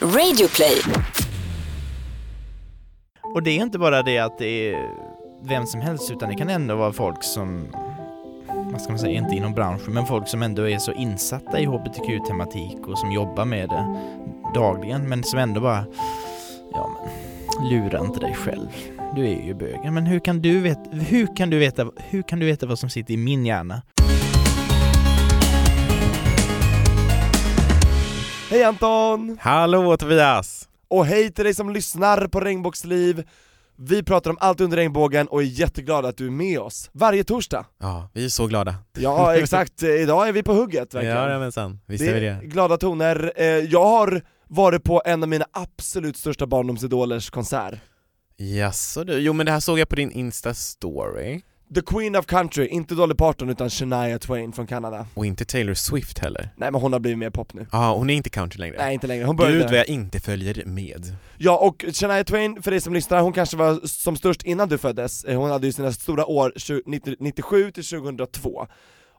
Radioplay. Och det är inte bara det att det är vem som helst utan det kan ändå vara folk som, vad ska man säga, inte inom branschen, men folk som ändå är så insatta i hbtq-tematik och som jobbar med det dagligen, men som ändå bara, ja men, lura inte dig själv. Du är ju bög. Men hur kan du veta, hur kan du veta, hur kan du veta vad som sitter i min hjärna? Hej Anton! Hallå Tobias! Och hej till dig som lyssnar på Regnbågsliv! Vi pratar om allt under regnbågen och är jätteglada att du är med oss varje torsdag. Ja, vi är så glada. Ja exakt, idag är vi på hugget verkligen. Jajamensan, visst är vi det glada toner. Eh, Jag har varit på en av mina absolut största barndomsidolers konsert. Jaså du, jo men det här såg jag på din Insta-story. The Queen of Country, inte Dolly Parton utan Shania Twain från Kanada. Och inte Taylor Swift heller. Nej men hon har blivit mer pop nu. Ja, hon är inte country längre. Nej inte längre, hon började Gud vad jag inte följer med. Ja och Shania Twain, för dig som lyssnar, hon kanske var som störst innan du föddes, Eh, hon hade ju sina stora år 20 90 97 till 2002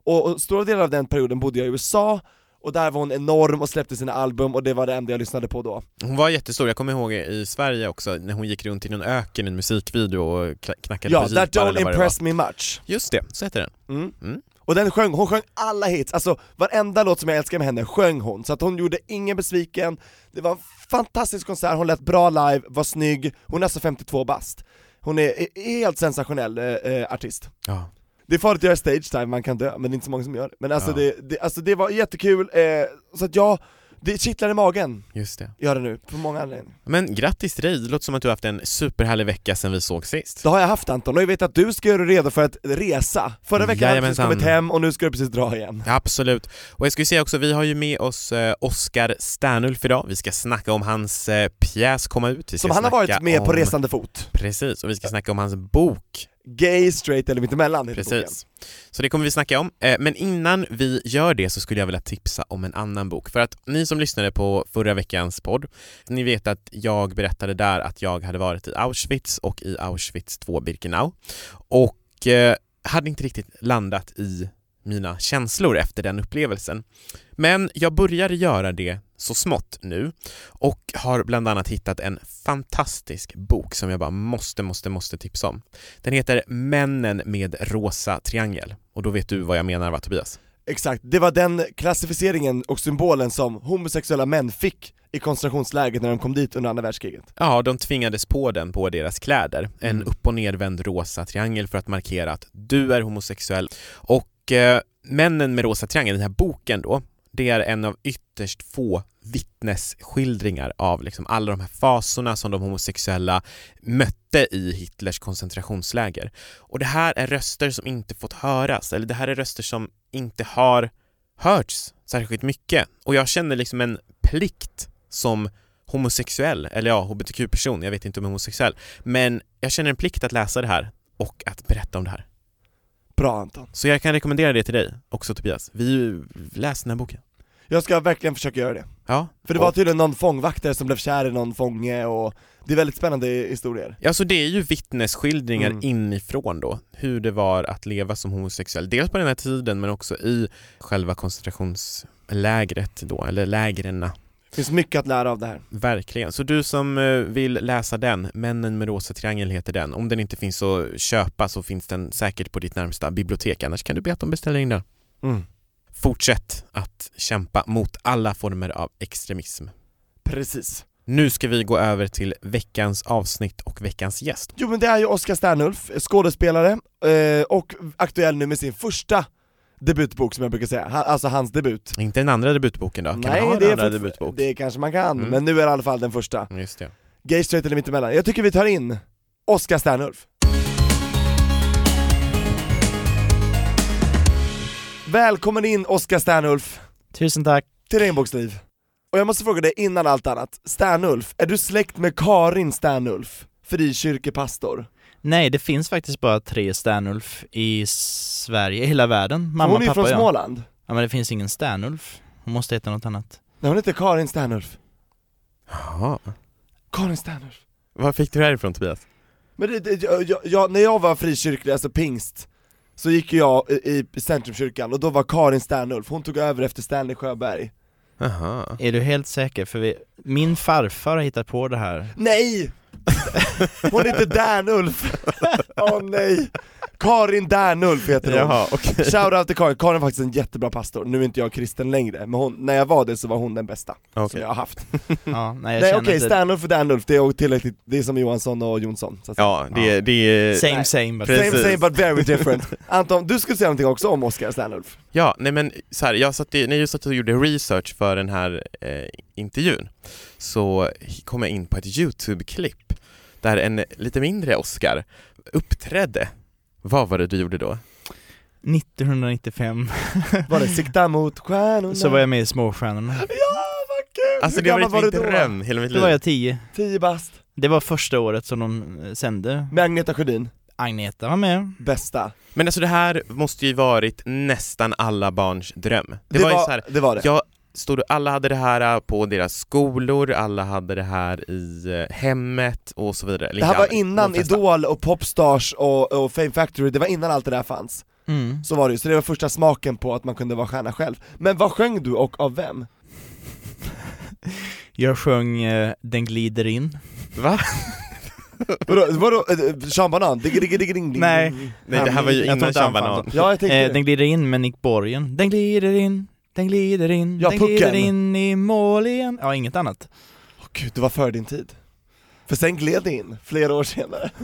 och, och stora delar av den perioden bodde jag i USA, och där var hon enorm och släppte sina album och det var det enda jag lyssnade på då Hon var jättestor, jag kommer ihåg i Sverige också när hon gick runt i någon öken i en musikvideo och knackade Ja, på That jeepar Don't Impress. Me Much Just det, så heter den. mm. Mm. Och den sjöng, hon sjöng alla hits, alltså varenda låt som jag älskar med henne sjöng hon, så att hon gjorde ingen besviken, det var en fantastisk konsert, hon lät bra live, var snygg, hon är alltså 52 bast Hon är är helt sensationell eh, eh, artist Ja. Det är farligt att göra stage time, man kan dö, men det är inte så många som gör det. Men alltså, Ja. det, det, alltså det var jättekul, eh, så att ja, det kittlar i magen, Just det. gör det nu, för många anledningar. Men grattis till dig, det låter som att du har haft en superhärlig vecka sedan vi såg sist. Det har jag haft Anton, och jag vet att du ska göra dig redo för att resa. Förra veckan har du precis kommit hem och nu ska du precis dra igen. Absolut. Och jag ju säga också, vi har ju med oss eh, Oskar Sternulf idag. Vi ska snacka om hans eh, pjäs komma ut. Vi ska Som han har varit med på om... resande fot. Precis, och vi ska snacka om hans bok. Gay, straight eller mittemellan heter boken. Så det kommer vi snacka om. Eh, men innan vi gör det så skulle jag vilja tipsa om en annan bok. För att ni som lyssnade på förra veckans podd, ni vet att jag berättade där att jag hade varit i Auschwitz och i Auschwitz 2 Birkenau. Och eh, hade inte riktigt landat i mina känslor efter den upplevelsen. Men jag började göra det så smått nu och har bland annat hittat en fantastisk bok som jag bara måste, måste, måste tipsa om. Den heter Männen med rosa triangel och då vet du vad jag menar va Tobias? Exakt, det var den klassificeringen och symbolen som homosexuella män fick i koncentrationslägret när de kom dit under andra världskriget. Ja, de tvingades på den på deras kläder. En Mm. upp och nervänd rosa triangel för att markera att du är homosexuell. Och eh, Männen med rosa triangel, den här boken då, det är en av ytterst få vittnesskildringar av liksom alla de här fasorna som de homosexuella mötte i Hitlers koncentrationsläger. Och det här är röster som inte fått höras, eller det här är röster som inte har hörts särskilt mycket. Och jag känner liksom en plikt som homosexuell, eller ja, hbtq-person, jag vet inte om jag är homosexuell, men jag känner en plikt att läsa det här och att berätta om det här. Bra Anton. Så jag kan rekommendera det till dig också Tobias. Vi läs den här boken. Jag ska verkligen försöka göra det. Ja. För det var tydligen någon fångvaktare som blev kär i någon fånge och det är väldigt spännande historier. Ja, så det är ju vittnesskildringar Mm. inifrån då, hur det var att leva som homosexuell. Dels på den här tiden men också i själva koncentrationslägret då, eller lägren. Det finns mycket att lära av det här. Verkligen. Så du som eh, vill läsa den, Männen med rosa triangel heter den. Om den inte finns att köpa så finns den säkert på ditt närmsta bibliotek, annars kan du be att de beställer in den. Mm. Fortsätt att kämpa mot alla former av extremism. Precis. Nu ska vi gå över till veckans avsnitt och veckans gäst. Jo men det är ju Oskar Sternulf, skådespelare, eh, och aktuell nu med sin första debutbok som jag brukar säga, ha, alltså hans debut. Inte den andra debutboken då? Kan Nej, man ha det en är andra debutbok? Det kanske man kan, Mm. men nu är det i alla fall den första. Just det. Gay, straight eller mittemellan. Jag tycker vi tar in Oskar Sternulf. Välkommen in Oskar Sternulf Tusen tack. till Regnbågsliv. Och jag måste fråga dig innan allt annat, Sternulf, är du släkt med Karin Sternulf, frikyrkepastor? Nej, det finns faktiskt bara tre Sternulf i Sverige, i hela världen. Mamma, hon är pappa från jag. Småland. Ja men det finns ingen Sternulf. Hon måste heta något annat. Nej hon heter Karin Sternulf. Jaha. Karin Sternulf. Var fick du det här ifrån Tobias? Men det, det, jag, jag, jag, när jag var frikyrklig, alltså pingst, så gick jag i, i Centrumkyrkan och då var Karin Sternulf, hon tog över efter Stanley Sjöberg. Jaha. Är du helt säker? För vi, Min farfar har hittat på det här. Nej! Hon heter Dernulf! Åh nej! Karin Dernulf heter hon. Jaha, okej. Shoutout till Karin, Karin är faktiskt en jättebra pastor, nu är inte jag kristen längre, men hon, när jag var det så var hon den bästa som Okej. jag har haft. Ja, nej, jag Nej okej, inte... Sternulf och Dernulf, det är tillräckligt, det är som Johansson och Jonsson så att. Ja, det, det är... Same Nej. same but Precis. Same same but very different. Anton, du skulle säga någonting också om Oscar Sternulf? Ja, nej men så här, jag satt i, när jag satt och gjorde research för den här eh, intervjun så kom jag in på ett YouTube-klipp där en lite mindre Oscar uppträdde. Vad var det du gjorde då? 1995 Var det sikta mot stjärnorna? så var jag med i Småstjärnorna. Ja, vad kul! Alltså Hur det varit var min dröm hela mitt Då var liv. jag 10. 10 bast, Det var första året som de eh, sände. med Agneta Sjödin, Agneta var med. bästa. Men alltså det här måste ju varit nästan alla barns dröm. Det, Det, var, var, ju så här, det var det. jag stod, alla hade det här på deras skolor, alla hade det här i eh, hemmet och så vidare. Det här var innan. Idol och Popstars och, och Fame Factory, det var innan allt det där fanns. Mm. Så var det ju, så det var första smaken på att man kunde vara stjärna själv. Men vad sjöng du och av vem? Jag sjöng eh, Den glider in. Va? Vadå, vadå, eh, Sean Banan? Ding, ding. Nej. Nej det här var ju innan Sean Banan. Ja jag tänkte Eh, den glider in med Nick Borgen. Den glider in, den glider in, Ja, den glider pucken. in i mål igen. Ja, inget annat. Åh gud, du var för din tid. För sen gled det in, flera år senare.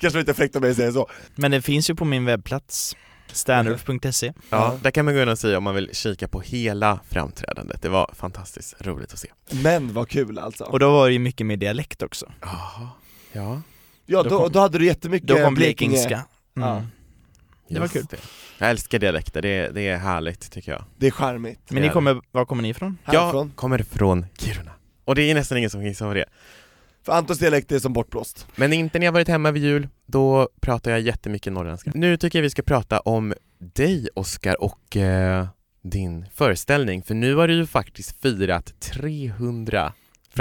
Kanske var lite fräckt mig att säga så. Men det finns ju på min webbplats. Standulf.se. Ja, där kan man gå in och säga om man vill kika på hela framträdandet. Det var fantastiskt roligt att se. Men vad kul alltså. Och då var det ju mycket med dialekt också. Jaha, ja. Ja, då då, kom- då hade du jättemycket Då kom blekingska. Mm. Ja. Det var kul. Det. Jag älskar dialekter, det, det är härligt tycker jag. Det är charmigt. Men ni kommer, var kommer ni ifrån? Härifrån. Jag kommer från Kiruna. Och det är nästan ingen som kan gissa vad det är. För Antons dialekt är som bortblåst. Men inte när jag varit hemma vid jul, då pratar jag jättemycket norrländska. Nu tycker jag vi ska prata om dig Oskar och eh, din föreställning, för nu har du ju faktiskt firat 300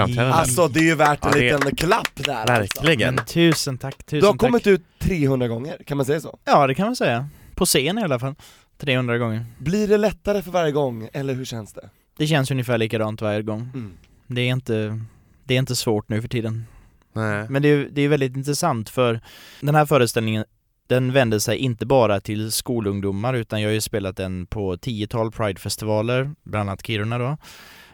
framträdanden. Alltså det är ju värt en Ja, det- liten klapp där alltså. Verkligen. Men tusen tack, tusen Du har tack. kommit ut 300 gånger, kan man säga så? Ja, det kan man säga. På scen i alla fall. 300 gånger. Blir det lättare för varje gång, eller hur känns det? Det känns ungefär likadant varje gång. Mm. Det är inte, det är inte svårt nu för tiden. Nej. Men det är, det är väldigt intressant för den här föreställningen den vänder sig inte bara till skolungdomar utan jag har ju spelat den på tiotal Pride-festivaler, bland annat Kiruna då.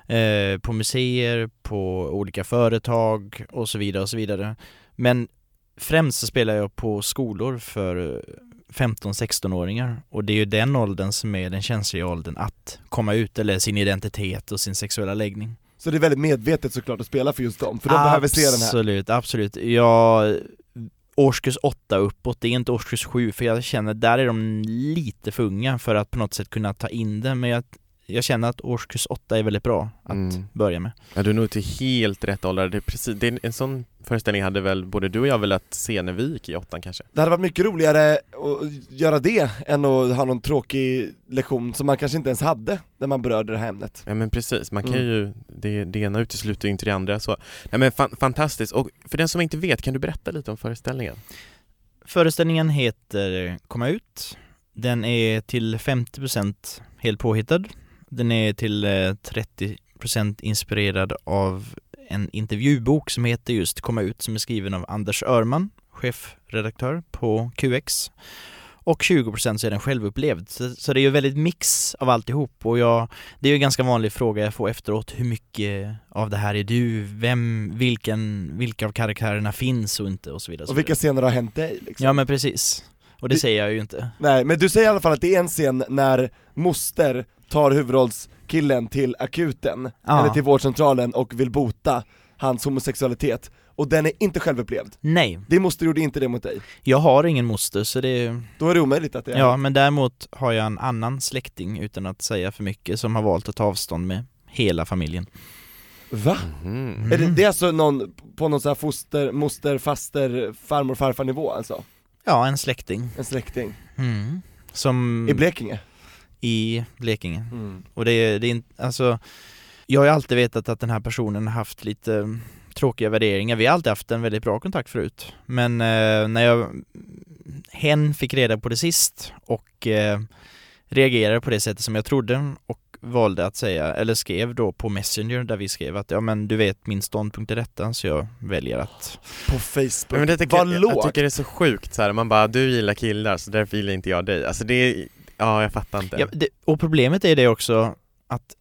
Eh, på museer, på olika företag och så vidare och så vidare. Men främst så spelar jag på skolor för 15-16-åringar och det är ju den åldern som är den känsliga åldern att komma ut eller sin identitet och sin sexuella läggning. Så det är väldigt medvetet såklart att spela för just dem, för de behöver se den här. Absolut, absolut. Jag årskurs 8 uppåt, det är inte årskurs 7 för jag känner där är de lite för unga för att på något sätt kunna ta in det men jag, jag känner att årskurs 8 är väldigt bra att Mm. börja med. Ja, du är nog till helt rätt ålder. Det är precis, det är en sån föreställning hade väl både du och jag velat se när vi gick i åttan kanske? Det hade varit mycket roligare att göra det än att ha någon tråkig lektion som man kanske inte ens hade när man berörde det här ämnet. Ja men precis, man kan Mm. ju, det, det ena utesluter ju inte det andra så. Nej men fan, fantastiskt, och för den som inte vet, kan du berätta lite om föreställningen? Föreställningen heter Komma ut. Den är till 50% helt påhittad. Den är till eh, 30% inspirerad av en intervjubok som heter just Komma ut som är skriven av Anders Örman, chefredaktör på QX. Och 20% så är den självupplevd. Så, så det är ju väldigt mix av alltihop och jag, det är ju en ganska vanlig fråga jag får efteråt. Hur mycket av det här är du? Vem, vilken, vilka av karaktärerna finns och inte och så vidare. Och vilka scener har hänt dig liksom? Ja men precis. Och det Det- säger jag ju inte. Nej, men du säger i alla fall att det är en scen när moster tar huvudrollskillen till akuten, Ja. eller till vårdcentralen och vill bota hans homosexualitet, och den är inte självupplevd. Nej, Din moster gjorde inte det mot dig. jag har ingen moster så det Då är det omöjligt att det är Ja men däremot har jag en annan släkting utan att säga för mycket som har valt att ta avstånd med hela familjen. Va? Mhm. Är det, det är alltså någon, på någon sån här foster, moster, faster, farmor, farfar nivå alltså? Ja, en släkting. En släkting? Mm. Som I Blekinge? i Blekinge. Mm. Och det är, det är inte, alltså Jag har ju alltid vetat att den här personen har haft lite tråkiga värderingar. Vi har alltid haft en väldigt bra kontakt förut. Men eh, när jag hen fick reda på det sist och eh, reagerade på det sättet som jag trodde och valde att säga, eller skrev då på Messenger där vi skrev att ja men du vet min ståndpunkt är detta så jag väljer att På Facebook, Men det tycker, vad jag, jag lågt! tycker det är så sjukt så här. man bara du gillar killar så därför gillar inte jag dig. Alltså det är, ja jag fattar inte. ja, det, Och problemet är det också att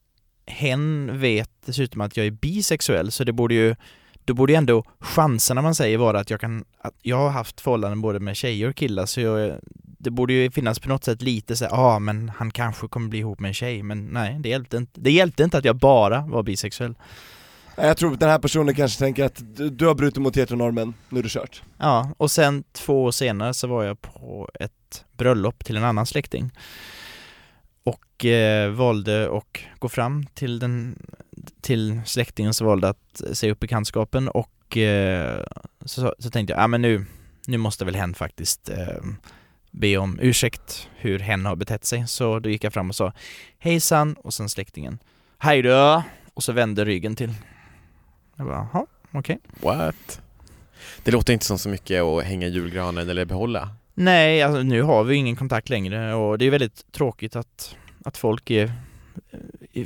hen vet dessutom att jag är bisexuell så det borde ju då borde ju ändå chanserna man säger vara att jag kan, att jag har haft förhållanden både med tjejer och killar så jag, det borde ju finnas på något sätt lite så ja ah, men han kanske kommer bli ihop med en tjej men nej det hjälpte inte. Det hjälpte inte att jag bara var bisexuell. Jag tror att den här personen kanske tänker att du, du har brutit mot heteronormen, nu är det kört Ja, och sen två år senare så var jag på ett bröllop till en annan släkting och eh, valde att gå fram till den till släktingen som valde att säga upp bekantskapen och eh, så, så tänkte jag, ja men nu, nu måste väl hen faktiskt eh, be om ursäkt hur hen har betett sig. Så då gick jag fram och sa hejsan och sen släktingen hej då och så vände ryggen till. Jag bara, jaha, okej. What? Det låter inte som så mycket att hänga julgranen eller behålla. Nej, alltså nu har vi ingen kontakt längre och det är väldigt tråkigt att, att folk är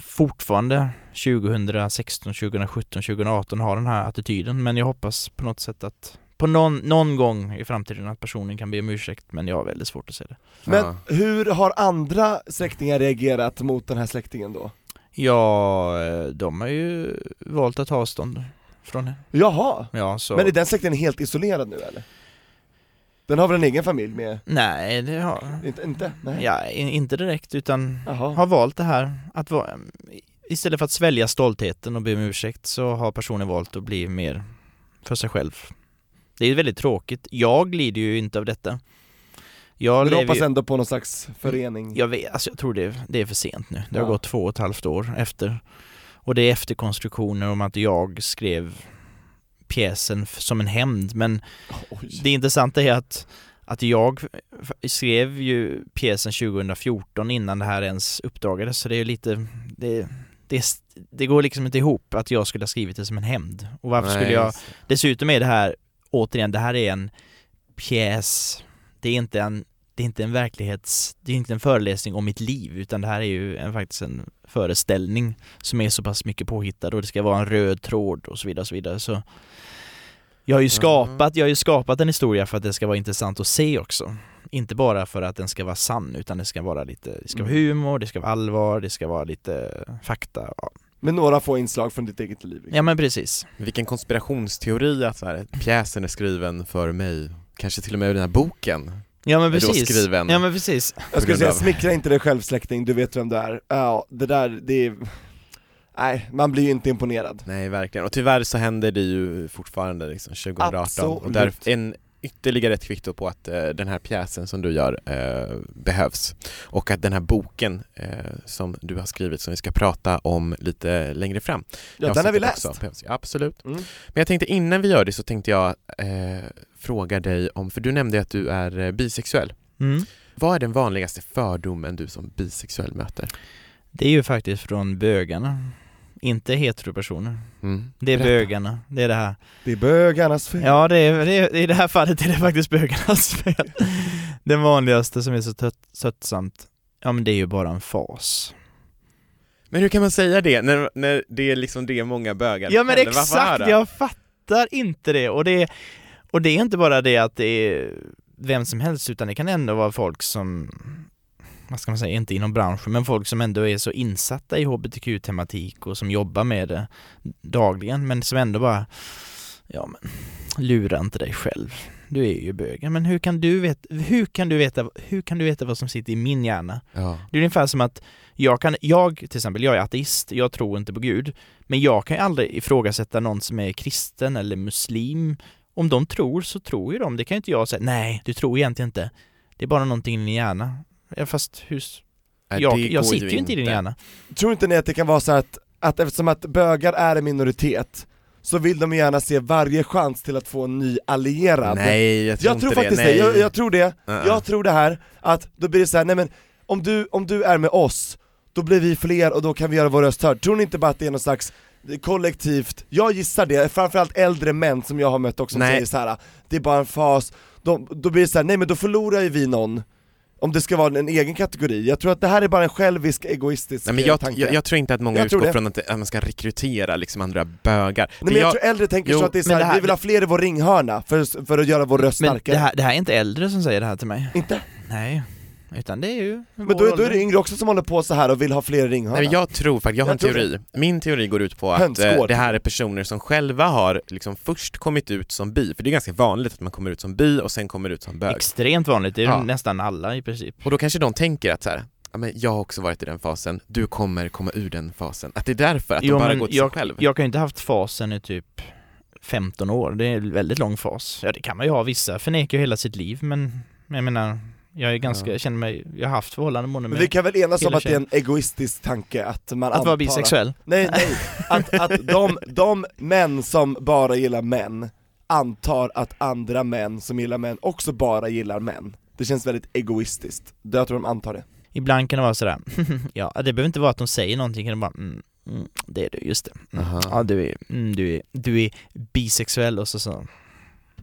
fortfarande 2016, 2017, 2018 har den här attityden men jag hoppas på något sätt att på någon, någon gång i framtiden att personen kan be om ursäkt men jag har väldigt svårt att se det. Men Ja. hur har andra släktingar reagerat mot den här släktingen då? Ja, eh, de har ju valt att ta avstånd från det. Jaha, Ja, så... men är den släktingen helt isolerad nu eller? Den har väl en egen familj med, Nej, det har... inte? inte? Nej. Ja, inte direkt utan Jaha. har valt det här att vara, istället för att svälja stoltheten och be om ursäkt så har personen valt att bli mer för sig själv. Det är väldigt tråkigt. Jag lider ju inte av detta. Jag Men du hoppas ju, ändå på någon slags förening? jag vet, alltså jag tror det, det är för sent nu. Det har Ja. gått två och ett halvt år efter. Och det är efterkonstruktioner om att jag skrev pjäsen som en hämnd men Oj. det intressanta är att, att jag skrev ju pjäsen 2014 innan det här ens uppdagades så det är ju lite, det, det, det går liksom inte ihop att jag skulle ha skrivit det som en hämnd. Och varför skulle Nej, jag, just det. dessutom är det här, återigen, det här är en pjäs, det är inte en det är inte en verklighets, det är inte en föreläsning om mitt liv utan det här är ju en, faktiskt en föreställning som är så pass mycket påhittad och det ska vara en röd tråd och så vidare och så vidare så Jag har ju skapat, jag har ju skapat en historia för att det ska vara intressant att se också Inte bara för att den ska vara sann utan det ska vara lite, det ska vara Mm. humor, det ska vara allvar, det ska vara lite fakta ja. Med några få inslag från ditt eget liv? ja men precis Vilken konspirationsteori att så här, pjäsen är skriven för mig. Kanske till och med den här boken. Ja men precis, ja men precis Jag skulle säga, smickra inte dig själv släkting, du vet vem du är. Ja, det där, det är... Nej, man blir ju inte imponerad. Nej, verkligen. Och tyvärr så händer det ju fortfarande liksom 2018. Absolut. Och där en ytterligare ett kvitto på att eh, den här pjäsen som du gör eh, behövs. Och att den här boken eh, som du har skrivit som vi ska prata om lite längre fram. Ja, den har vi läst. också behövs. Ja, absolut. Mm. Men jag tänkte innan vi gör det så tänkte jag eh, fråga dig om, för du nämnde att du är eh, bisexuell. mm. Vad är den vanligaste fördomen du som bisexuell möter? Det är ju faktiskt från bögarna Inte heteropersoner Mm. Det är Berätta. bögarna, det är det här Det är bögarnas fel. Ja, det är, det är, i det här fallet är det faktiskt bögarnas fel. Den vanligaste som är så trött, tröttsamt, ja men det är ju bara en fas. Men hur kan man säga det när, när det är liksom det många bögar Ja men? Varför exakt, jag fattar inte det. Och det, och det är inte bara det att det är vem som helst, utan det kan ändå vara folk som, vad ska man säga, inte inom branschen, men folk som ändå är så insatta i hbtq-tematik och som jobbar med det dagligen, men som ändå bara, ja men, lura inte dig själv. Du är ju bög. Men hur kan du veta, hur kan du veta, hur kan du veta vad som sitter i min hjärna? Ja. Det är ungefär som att jag kan, jag till exempel, jag är ateist, jag tror inte på Gud, men jag kan ju aldrig ifrågasätta någon som är kristen eller muslim. Om de tror så tror ju de, det kan ju inte jag säga, nej, du tror egentligen inte. Det är bara någonting i din hjärna. Ja, fast hur, Nej, jag, jag sitter ju inte i din hjärna. Tror inte ni att det kan vara så att, att eftersom att bögar är en minoritet, så vill de gärna se varje chans till att få en ny allierad? Nej, jag tror jag inte tror faktiskt det. det, Nej. jag, jag tror det, Uh-uh. jag tror det här, att då blir det så här, nej men om du, om du är med oss, då blir vi fler och då kan vi göra vår röst hörd. Tror ni inte bara att det är någon slags kollektivt, jag gissar det, framförallt äldre män som jag har mött också som Nej. säger så här: det är bara en fas, då, då blir det så här, nej men då förlorar ju vi någon om det ska vara en egen kategori. Jag tror att det här är bara en självisk, egoistisk Nej, men eh, jag, tanke. jag, jag tror inte att många Jag utgår från att, att man ska rekrytera liksom andra bögar. Nej, men jag, tror äldre tänker Jo, så att det är så här, det här- vi vill ha fler i vår ringhörna för, för att göra vår röst Men starkare. det här, det här är inte äldre som säger det här till mig. Inte? Nej, utan det är ju Men då, är- då är det yngre också som håller på så här och vill ha fler i ringhörna. Nej, men jag tror faktiskt, jag har Jag en teori. Min teori går ut på att Hönsgård. eh, det här är personer som själva har liksom först kommit ut som bi, för det är ganska vanligt att man kommer ut som bi och sen kommer ut som bög. Extremt vanligt, det är Ja. nästan alla i princip. Och då kanske de tänker att så här, ja, men jag har också varit i den fasen, du kommer komma ur den fasen. Att det är därför, att Jo, de bara till jag, sig själv. Jag kan ju inte haft fasen i typ 15 år, det är en väldigt lång fas. Ja det kan man ju ha, vissa förnekar ju hela sitt liv men jag menar, jag är ganska, Ja. jag känner mig, jag har haft förhållanden både Men med vi kan väl enas om att det är en egoistisk tanke att man att vara bisexuell. Nej, nej, att, att de, de män som bara gillar män antar att andra män som gillar män också bara gillar män. Det känns väldigt egoistiskt, jag tror de antar det. Ibland kan det vara sådär, ja det behöver inte vara att de säger någonting, kan det bara mm, mm, det är du, just det. Mm. Aha. Ja du är, mm, du är, du är bisexuell och så så.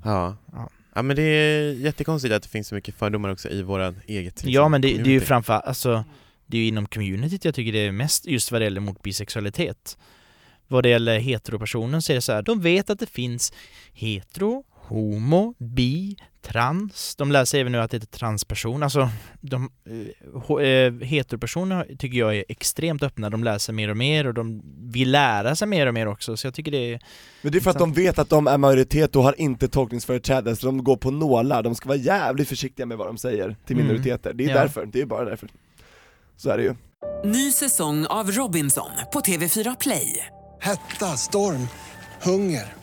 Ja. Ja. Ja men det är jättekonstigt att det finns så mycket fördomar också i våra eget liksom, Ja men det, det är ju community. framför alltså Det är ju inom communityt jag tycker det är mest just vad det gäller mot bisexualitet Vad det gäller heteropersoner så är det så här, de vet att det finns hetero, homo, bi, trans De lär sig även nu att det heter transperson, alltså de, eh, eh, Heteropersoner tycker jag är extremt öppna, de lär sig mer och mer och de vill lära sig mer och mer också så jag tycker det är Men det är för att de vet att de är majoritet och har inte tolkningsföreträde, så de går på nålar, de ska vara jävligt försiktiga med vad de säger till Mm. minoriteter, det är Ja. därför, det är bara därför. Så är det ju. Ny säsong av Robinson på TV4 Play. Hetta, storm, hunger.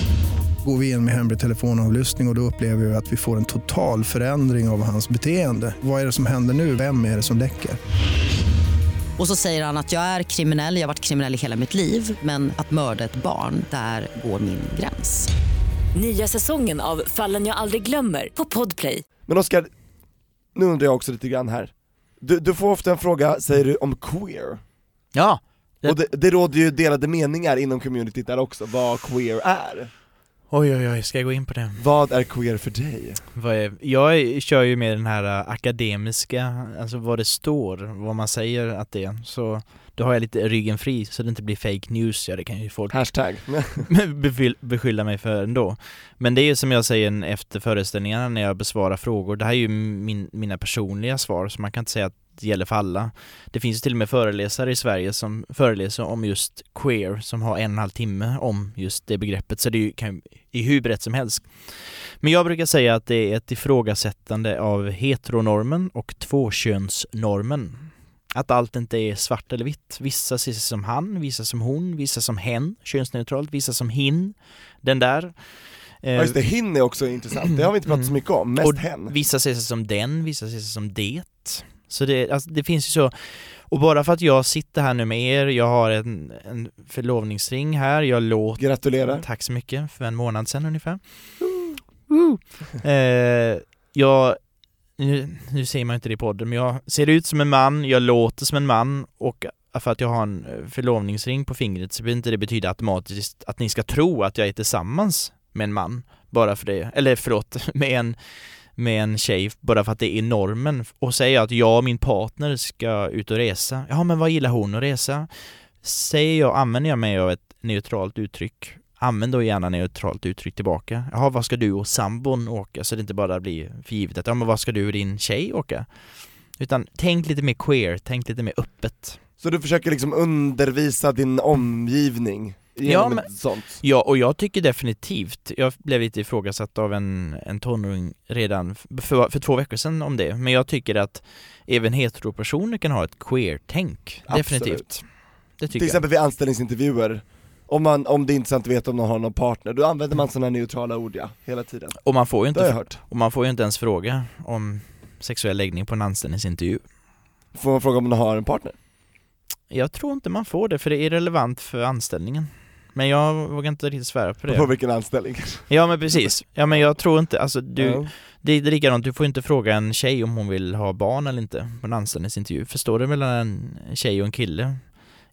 Går vi in med hemlig telefonavlyssning och, och då upplever vi att vi får en total förändring av hans beteende. Vad är det som händer nu? Vem är det som läcker? Och så säger han att jag är kriminell, jag har varit kriminell i hela mitt liv men att mörda ett barn, där går min gräns. Nya säsongen av Fallen jag aldrig glömmer på Podplay. Men Oskar, nu undrar jag också lite grann här. Du, du får ofta en fråga, säger du, om queer. Ja! Det- Och det, det råder ju delade meningar inom communityt där också, vad queer är. Oj oj oj, ska jag gå in på det? Vad är queer för dig? Jag kör ju med den här äh, akademiska, alltså vad det står, vad man säger att det är. Så då har jag lite ryggen fri så det inte blir fake news, ja det kan ju folk Hashtag. beskyll- beskylla mig för ändå. Men det är ju som jag säger efter föreställningarna när jag besvarar frågor, det här är ju min, mina personliga svar så man kan inte säga att gäller för alla. Det finns till och med föreläsare i Sverige som föreläser om just queer som har en och en halv timme om just det begreppet så det är ju- kan hur brett som helst. Men jag brukar säga att det är ett ifrågasättande av heteronormen och tvåkönsnormen. Att allt inte är svart eller vitt. Vissa ser sig som han, vissa som hon, vissa som hen, könsneutralt, vissa som hin, den där. Ja just det, hin är också intressant, det har vi inte pratat så mycket om, mest och hen. Vissa ser sig som den, vissa ser sig som det. Så det, alltså, det finns ju så, och bara för att jag sitter här nu med er, jag har en, en förlovningsring här, jag låter Gratulerar. Tack så mycket, för en månad sedan ungefär. Woo. Eh, jag, nu, nu ser man inte det i podden, men jag ser ut som en man, jag låter som en man och för att jag har en eh, förlovningsring på fingret så behöver inte det betyda automatiskt att ni ska tro att jag är tillsammans med en man bara för det, eller förlåt, med en med en tjej bara för att det är normen och säger jag att jag och min partner ska ut och resa, ja men vad gillar hon att resa? Säger jag, använder jag mig av ett neutralt uttryck Använd då gärna neutralt uttryck tillbaka. Jaha, vad ska du och sambon åka? Så det inte bara blir för givet att, ja men vad ska du och din tjej åka? Utan tänk lite mer queer, tänk lite mer öppet. Så du försöker liksom undervisa din omgivning Ja, men-? Ja, och jag tycker definitivt, jag blev lite ifrågasatt av en, en tonåring redan för, för två veckor sedan om det, men jag tycker att även heteropersoner kan ha ett queer-tänk, definitivt. Det tycker Till exempel vid anställningsintervjuer, om, man, om det är intressant att veta om de har någon partner, då använder man sådana neutrala ord ja, hela tiden. Och man får ju inte, hört. och man får ju inte ens fråga om sexuell läggning på en anställningsintervju. Får man fråga om de har en partner? Jag tror inte man får det för det är relevant för anställningen. Men jag vågar inte riktigt svära på det. På vilken anställning? Ja men precis. Ja men jag tror inte, alltså du, Ja. det är likadant, du får inte fråga en tjej om hon vill ha barn eller inte på en anställningsintervju. Förstår du mellan en tjej och en kille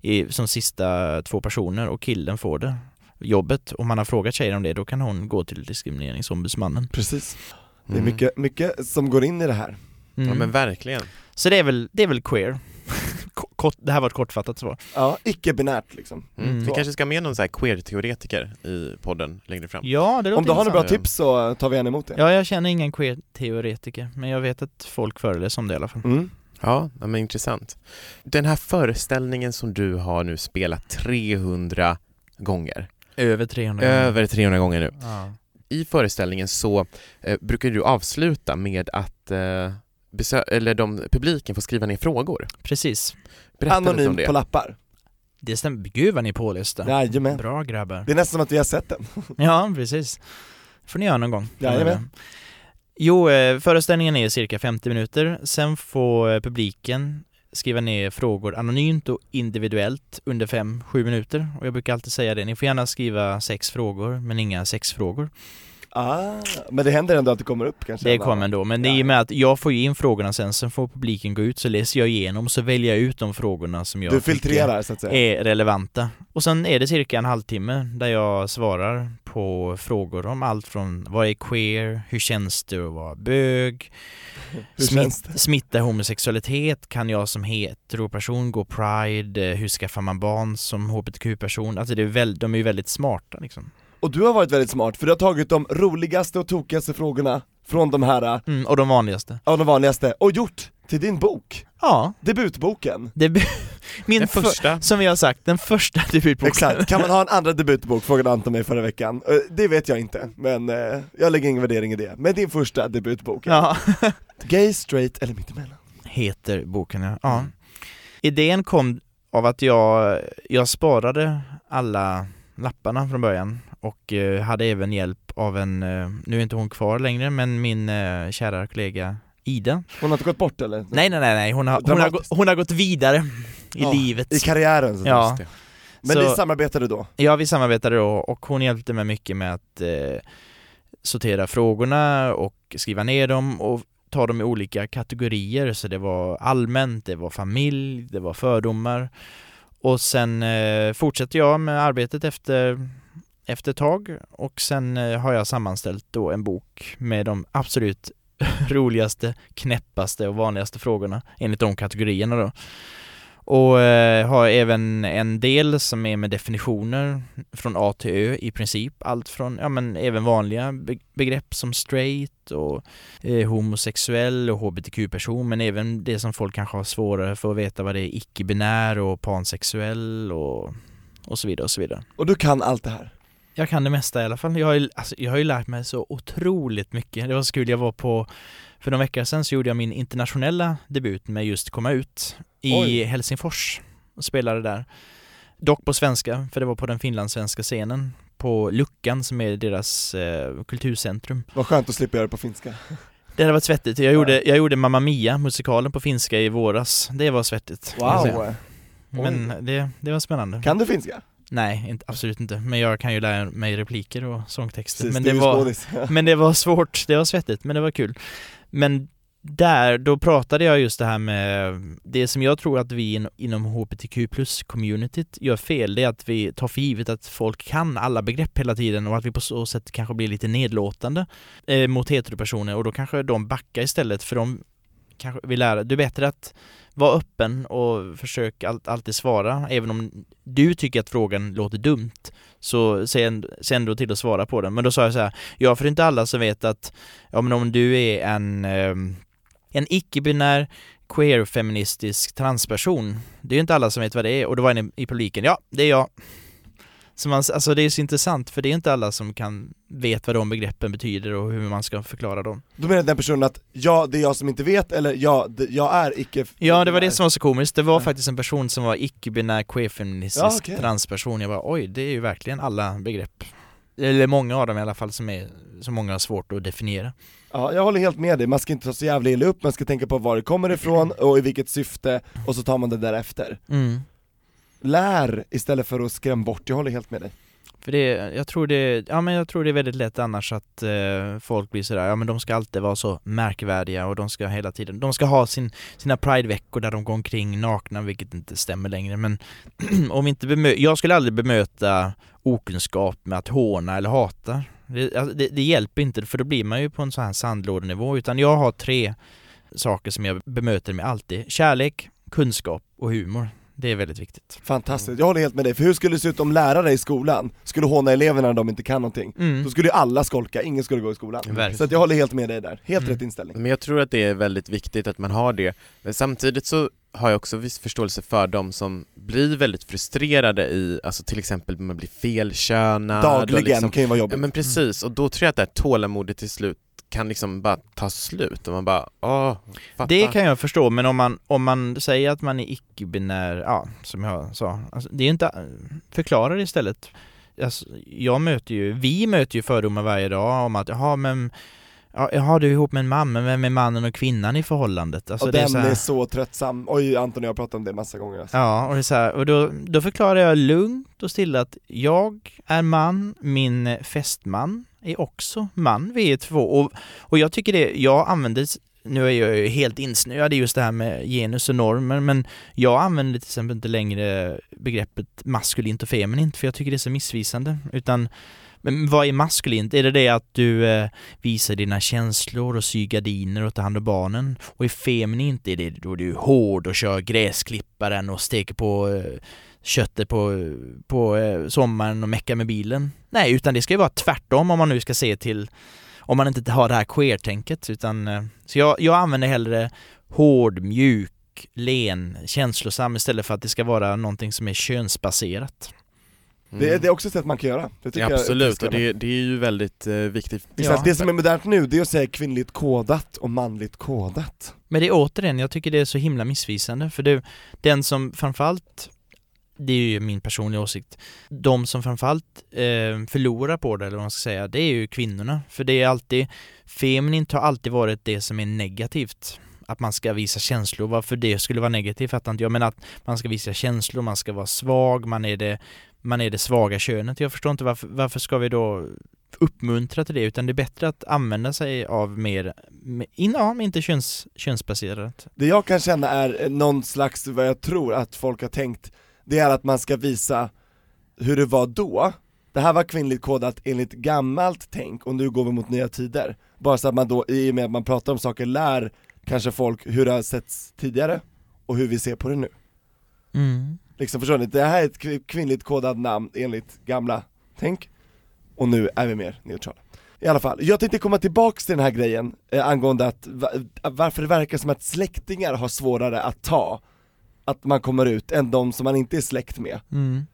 i, som sista två personer och killen får det jobbet, om man har frågat tjejen om det, då kan hon gå till diskrimineringsombudsmannen. Precis. Det är Mm. mycket, mycket som går in i det här. Mm. Ja men verkligen. Så det är väl, det är väl queer. Kort, det här var ett kortfattat svar. Ja, icke-binärt liksom. Mm. Mm. Vi kanske ska med någon så här queer-teoretiker i podden längre fram. Ja, det låter Om du har några bra tips så tar vi gärna emot det. Ja, jag känner ingen queer-teoretiker, men jag vet att folk föreläser om det i alla fall. Mm. Ja, men intressant. Den här föreställningen som du har nu spelat 300 gånger, Över 300 över 300 gånger nu. Ja. I föreställningen så eh, brukar du avsluta med att eh, eller de, publiken får skriva ner frågor. Precis. Berätta det. på lappar. Det stämmer. Gud vad ni är pålästa. Jajamän. Bra grabbar. Det är nästan som att vi har sett den. Ja, precis. får ni göra någon gång. Jajamän. Jo, eh, föreställningen är cirka 50 minuter. Sen får eh, publiken skriva ner frågor anonymt och individuellt under 5-7 minuter. Och jag brukar alltid säga det, ni får gärna skriva sex frågor, men inga sex frågor. Ah, men det händer ändå att det kommer upp kanske? Det kommer ändå, men i och med att jag får ju in frågorna sen, sen får publiken gå ut, så läser jag igenom, så väljer jag ut de frågorna som jag Du filtrerar så att säga? är relevanta. Och sen är det cirka en halvtimme där jag svarar på frågor om allt från vad är queer, hur känns det att vara bög, det? smittar homosexualitet, kan jag som heteroperson gå pride, hur skaffar man barn som hbtq-person? Alltså det är väl, de är ju väldigt smarta liksom. Och du har varit väldigt smart, för du har tagit de roligaste och tokigaste frågorna från de här, Mm, och de vanligaste. av de vanligaste, och gjort till din bok, Ja, debutboken. det be- min Den för- första. som vi har sagt, den första debutboken. Exakt, kan man ha en andra debutbok? Frågade Anton mig förra veckan. Det vet jag inte, men eh, jag lägger ingen värdering i det. Men din första debutbok, Ja. Gay, straight eller mittemellan? heter boken ja. ja. Idén kom av att jag, jag sparade alla lapparna från början och eh, hade även hjälp av en, eh, nu är inte hon kvar längre, men min eh, kära kollega Ida. Hon har inte gått bort eller? Nej nej nej, nej. Hon, har, hon, har, gått- hon har gått vidare i Ja, livet. I karriären? Så Ja. Men Så- ni samarbetade då? Ja, vi samarbetade då och hon hjälpte mig mycket med att eh, sortera frågorna och skriva ner dem och ta dem i olika kategorier. Så det var allmänt, det var familj, det var fördomar. Och sen eh, fortsätter jag med arbetet efter, efter ett tag och sen eh, har jag sammanställt då en bok med de absolut roligaste, knäppaste och vanligaste frågorna enligt de kategorierna då. Och eh, har även en del som är med definitioner från A till Ö i princip. Allt från, ja men även vanliga begrepp som straight och eh, homosexuell och hbtq-person men även det som folk kanske har svårare för att veta vad det är icke-binär och pansexuell och, och så vidare och så vidare. Och du kan allt det här? Jag kan det mesta i alla fall. Jag har ju, alltså, jag har ju lärt mig så otroligt mycket. Det var så kul, jag var på, för några veckor sedan så gjorde jag min internationella debut med just komma ut i Oj. Helsingfors och spelade där. Dock på svenska, för det var på den finlandssvenska scenen på Luckan som är deras eh, kulturcentrum. Vad skönt att slippa göra det på finska. Det hade varit svettigt. Jag gjorde, jag gjorde Mamma Mia, musikalen på finska i våras. Det var svettigt. Wow! Men det, det var spännande. Kan du finska? Nej, inte, absolut inte. Men jag kan ju lära mig repliker och sångtexter. Precis, men, det var, men det var svårt, det var svettigt, men det var kul. Men där, då pratade jag just det här med det som jag tror att vi in, inom HBTQ plus communityt gör fel, det är att vi tar för givet att folk kan alla begrepp hela tiden och att vi på så sätt kanske blir lite nedlåtande eh, mot heteropersoner och då kanske de backar istället för de kanske vill lära, det är bättre att var öppen och försök alltid svara, även om du tycker att frågan låter dumt så se ändå, se ändå till att svara på den. Men då sa jag så här, ja för det är inte alla som vet att, ja men om du är en, ehm, en icke-binär queer-feministisk transperson, det är ju inte alla som vet vad det är och då var en i publiken, ja det är jag. Så man, alltså det är så intressant för det är inte alla som kan vet vad de begreppen betyder och hur man ska förklara dem. Då menar den personen att ja, det är jag som inte vet, eller ja, det, jag är icke Ja, det var det som var så komiskt. Det var Ja. faktiskt en person som var icke-binär queer-feministisk Ja, okej. transperson. Jag bara oj, det är ju verkligen alla begrepp. Eller många av dem i alla fall som är, som många har svårt att definiera. Ja, jag håller helt med dig, man ska inte ta så jävla illa upp, man ska tänka på var det kommer ifrån och i vilket syfte, och så tar man det därefter. Mm lär istället för att skrämma bort, jag håller helt med dig. För det, jag tror det, ja men jag tror det är väldigt lätt annars att eh, folk blir sådär, ja men de ska alltid vara så märkvärdiga och de ska hela tiden, de ska ha sin, sina prideveckor där de går omkring nakna, vilket inte stämmer längre men om inte bemö- jag skulle aldrig bemöta okunskap med att håna eller hata. Det, alltså, det, det hjälper inte för då blir man ju på en sån här sandlådenivå utan jag har tre saker som jag bemöter med alltid. Kärlek, kunskap och humor. Det är väldigt viktigt. Fantastiskt, jag håller helt med dig, för hur skulle det se ut om lärare i skolan skulle håna eleverna när de inte kan någonting? Mm. Då skulle ju alla skolka, ingen skulle gå i skolan. Verkligen. Så att jag håller helt med dig där, helt Mm. rätt inställning. Men jag tror att det är väldigt viktigt att man har det. Men samtidigt så har jag också viss förståelse för de som blir väldigt frustrerade i, alltså till exempel man blir felkönad Dagligen liksom, kan ju vara Ja jobbigt. men precis, och då tror jag att det här tålamodet till slut kan liksom bara ta slut och man bara, åh, fatta. Det kan jag förstå, men om man, om man säger att man är icke-binär, ja, som jag sa, alltså, det är inte, förklara det istället. Alltså, jag möter ju, vi möter ju fördomar varje dag om att, jaha men, ja, jaha du är ihop med en man, men vem är mannen och kvinnan i förhållandet? Alltså, och det är den så här, är så tröttsam, oj Anton och jag har pratat om det massa gånger alltså. Ja, och det är så här, och då, då förklarar jag lugnt och stilla att jag är man, min fästman är också man, vi är två. Och, och jag tycker det, jag använder, nu är jag ju helt insnöad i just det här med genus och normer, men jag använder till exempel inte längre begreppet maskulint och feminint, för jag tycker det är så missvisande, utan men vad är maskulint? Är det det att du eh, visar dina känslor och syr gardiner och tar hand om barnen? Och är feminint är det då du är hård och kör gräsklipparen och steker på eh, köttet på, på eh, sommaren och meckar med bilen? Nej, utan det ska ju vara tvärtom om man nu ska se till om man inte har det här queer-tänket utan eh, så jag, jag använder hellre hård, mjuk, len, känslosam istället för att det ska vara någonting som är könsbaserat. Mm. Det, är- det är också ett sätt man kan göra. Det Ja, jag absolut, och det, det är ju väldigt eh, viktigt. Exakt, Ja. det som är modernt nu, det är att säga kvinnligt kodat och manligt kodat. Men det är återigen, jag tycker det är så himla missvisande för det, den som framförallt det är ju min personliga åsikt. De som framförallt eh, förlorar på det, eller vad man ska säga, det är ju kvinnorna. För det är alltid, feminint har alltid varit det som är negativt. Att man ska visa känslor, varför det skulle vara negativt fattar inte jag, men att man ska visa känslor, man ska vara svag, man är det, man är det svaga könet. Jag förstår inte varför, varför ska vi då uppmuntra till det, utan det är bättre att använda sig av mer, in, ja, inte köns, könsbaserat. Det jag kan känna är någon slags, vad jag tror att folk har tänkt, det är att man ska visa hur det var då, det här var kvinnligt kodat enligt gammalt tänk och nu går vi mot nya tider. Bara så att man då, i och med att man pratar om saker, lär kanske folk hur det har setts tidigare och hur vi ser på det nu. Mm. Liksom förstår ni? Det här är ett kvi- kvinnligt kodat namn enligt gamla tänk, och nu är vi mer neutrala. I alla fall, jag tänkte komma tillbaks till den här grejen eh, angående att va- varför det verkar som att släktingar har svårare att ta att man kommer ut än de som man inte är släkt med. Mm.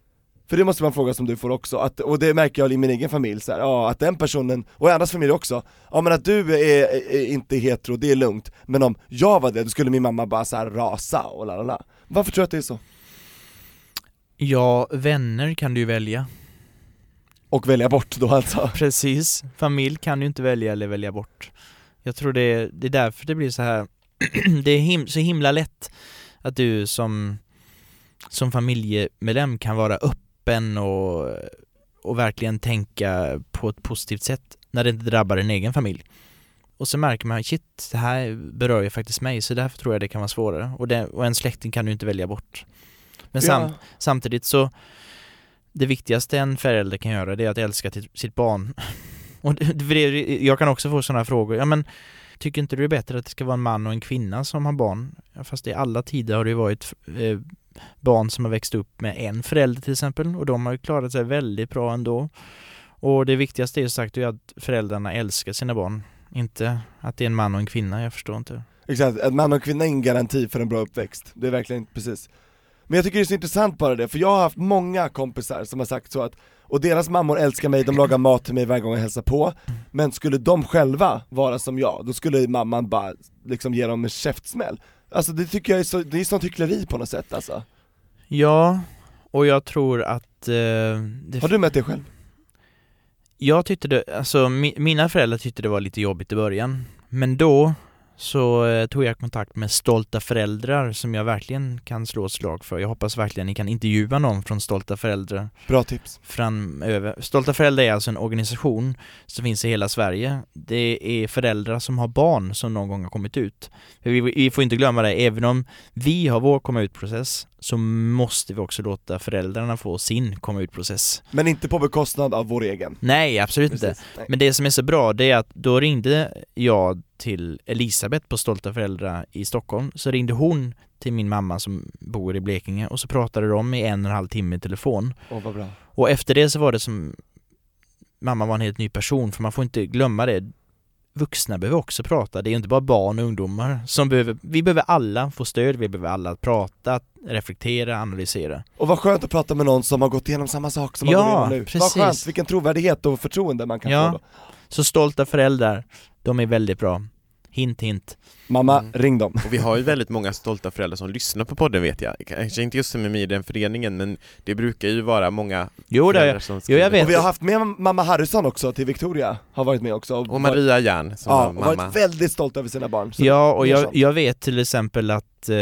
För det måste en fråga som du får också, att, och det märker jag i min egen familj så här, ja att den personen, och i andras familj också, ja men att du är, är inte hetero, det är lugnt, men om jag var det, då skulle min mamma bara så här rasa och la la la. Varför tror du att det är så? Ja, vänner kan du ju välja. Och välja bort då alltså? Precis. Familj kan du inte välja eller välja bort. Jag tror det är, det är därför det blir så här det är him, så himla lätt att du som, som familjemedlem kan vara öppen och, och verkligen tänka på ett positivt sätt när det inte drabbar din egen familj. Och så märker man, shit, det här berör ju faktiskt mig, så därför tror jag det kan vara svårare. Och, det, och en släkting kan du inte välja bort. Men sam, Ja. samtidigt så, det viktigaste en förälder kan göra det är att älska sitt barn. Och det, jag kan också få sådana frågor, ja men tycker inte du det är bättre att det ska vara en man och en kvinna som har barn? Fast i alla tider har det ju varit eh, barn som har växt upp med en förälder till exempel och de har ju klarat sig väldigt bra ändå. Och det viktigaste är sagt är att föräldrarna älskar sina barn, inte att det är en man och en kvinna, jag förstår inte. Exakt, att man och kvinna är ingen garanti för en bra uppväxt, det är verkligen precis Men jag tycker det är så intressant bara det, för jag har haft många kompisar som har sagt så att Och deras mammor älskar mig, de lagar mat till mig varje gång jag hälsar på. Men skulle de själva vara som jag, då skulle mamman bara liksom ge dem en käftsmäll. Alltså det tycker jag är så, det är sånt hyckleri på något sätt alltså. Ja, och jag tror att... Eh, Har du mött det själv? Jag tyckte det, alltså mi, mina föräldrar tyckte det var lite jobbigt i början. Men då så eh, tog jag kontakt med Stolta föräldrar som jag verkligen kan slå ett slag för. Jag hoppas verkligen ni kan intervjua någon från Stolta föräldrar Bra tips. framöver. Stolta föräldrar är alltså en organisation som finns i hela Sverige. Det är föräldrar som har barn som någon gång har kommit ut. Vi, vi får inte glömma det, även om vi har vår komma ut-process så måste vi också låta föräldrarna få sin komma ut-process. Men inte på bekostnad av vår egen. Nej, absolut inte. Precis. Nej. Men det som är så bra, det är att då ringde jag till Elisabeth på Stolta föräldrar i Stockholm, så ringde hon till min mamma som bor i Blekinge och så pratade de i en och en halv timme i telefon. Åh vad bra. Och efter det så var det som mamma var en helt ny person, för man får inte glömma det. Vuxna behöver också prata, det är inte bara barn och ungdomar som behöver, vi behöver alla få stöd, vi behöver alla prata, reflektera, analysera. Och vad skönt att prata med någon som har gått igenom samma sak som Ja, man går igenom nu. precis. Vad skönt, vilken trovärdighet och förtroende man kan Ja. få då. Så stolta föräldrar, de är väldigt bra. Hint hint. Mamma, Mm. ring dem. Och vi har ju väldigt många stolta föräldrar som lyssnar på podden vet jag. Kanske inte just som är med i den föreningen men det brukar ju vara många Jo, det, föräldrar som jo jag vet. Och vi har haft med mamma Harrison också till Victoria, har varit med också. Och Maria Järn som Ja, och mamma. varit väldigt stolt över sina barn. Ja, och jag, jag vet till exempel att eh,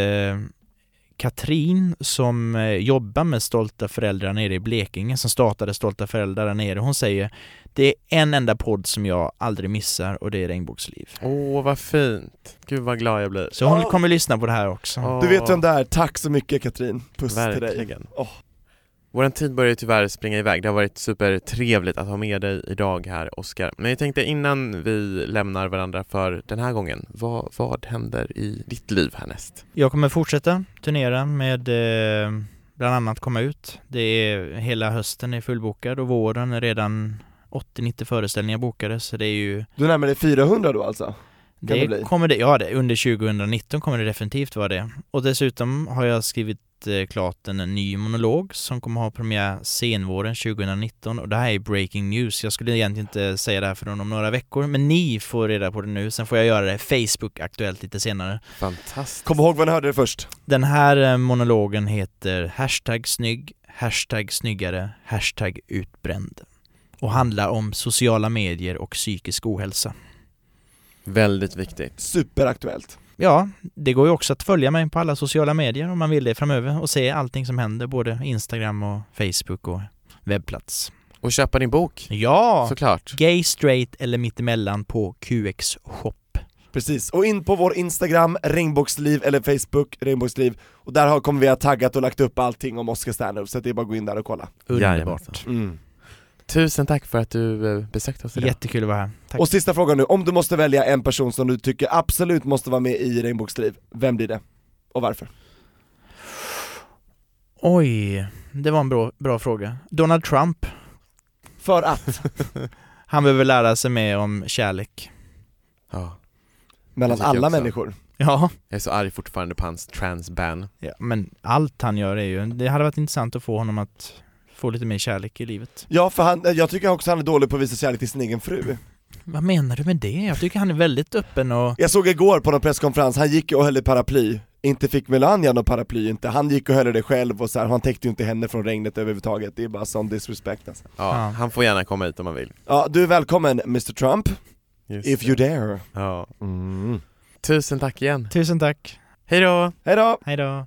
Katrin som eh, jobbar med Stolta föräldrar nere i Blekinge, som startade Stolta föräldrar där nere, hon säger det är en enda podd som jag aldrig missar och det är Regnbågsliv. Åh vad fint! Gud vad glad jag blir. Så hon Åh. kommer lyssna på det här också. Åh, Du vet vem det är, tack så mycket Katrin. Puss till dig. Verkligen. Vår tid börjar ju tyvärr springa iväg. Det har varit supertrevligt att ha med dig idag här Oskar. Men jag tänkte innan vi lämnar varandra för den här gången, vad, vad händer i ditt liv härnäst? Jag kommer fortsätta turnera med eh, bland annat komma ut. Det är hela hösten är fullbokad och våren är redan 80-90 föreställningar bokade så det är ju Du närmar dig 400 då alltså? det Det, kommer det, ja det, under 2019 kommer det definitivt vara det. Och dessutom har jag skrivit klart en ny monolog som kommer ha premiär senvåren 2019 och det här är breaking news. Jag skulle egentligen inte säga det här förrän om några veckor men ni får reda på det nu, sen får jag göra det Facebook aktuellt lite senare. Fantastiskt. Kom ihåg vad ni hörde det först. Den här eh, monologen heter hashtag snygg, hashtag snyggare, hashtag utbränd och handlar om sociala medier och psykisk ohälsa. Väldigt viktigt. Superaktuellt. Ja, det går ju också att följa mig på alla sociala medier om man vill det framöver och se allting som händer, både Instagram och Facebook och webbplats. Och köpa din bok, Ja! såklart. Gay, straight eller mittemellan på QX shop. Precis, och in på vår Instagram, regnbågsliv, eller Facebook, regnbågsliv, och där har, kommer vi ha taggat och lagt upp allting om Oscar Stanhope, så det är bara att gå in där och kolla. Underbart. Mm. Tusen tack för att du eh, besökte oss idag. Jättekul att vara här. Tack. Och sista frågan nu, om du måste välja en person som du tycker absolut måste vara med i Regnbågsliv, vem blir det? Och varför? Oj, det var en bra, bra fråga. Donald Trump. För att, Han behöver lära sig mer om kärlek. Ja. mellan alla människor. Ja. Jag är så arg fortfarande på hans transban. ja, men allt han gör är ju, det hade varit intressant att få honom att få lite mer kärlek i livet. Ja, för han, jag tycker också han är dålig på att visa kärlek till sin egen fru. Vad menar du med det? Jag tycker han är väldigt öppen och Jag såg igår på någon presskonferens, han gick och höll i paraply, inte fick Melania någon paraply inte, han gick och höll det själv och så här, han täckte ju inte henne från regnet överhuvudtaget, det är bara sån disrespect alltså. Ja, Ja. Han får gärna komma hit om han vill. Ja, du är välkommen Mr Trump, Just if det. you dare. Ja. Mm. Tusen tack igen. tusen tack. Hej då! Hejdå! Hej då.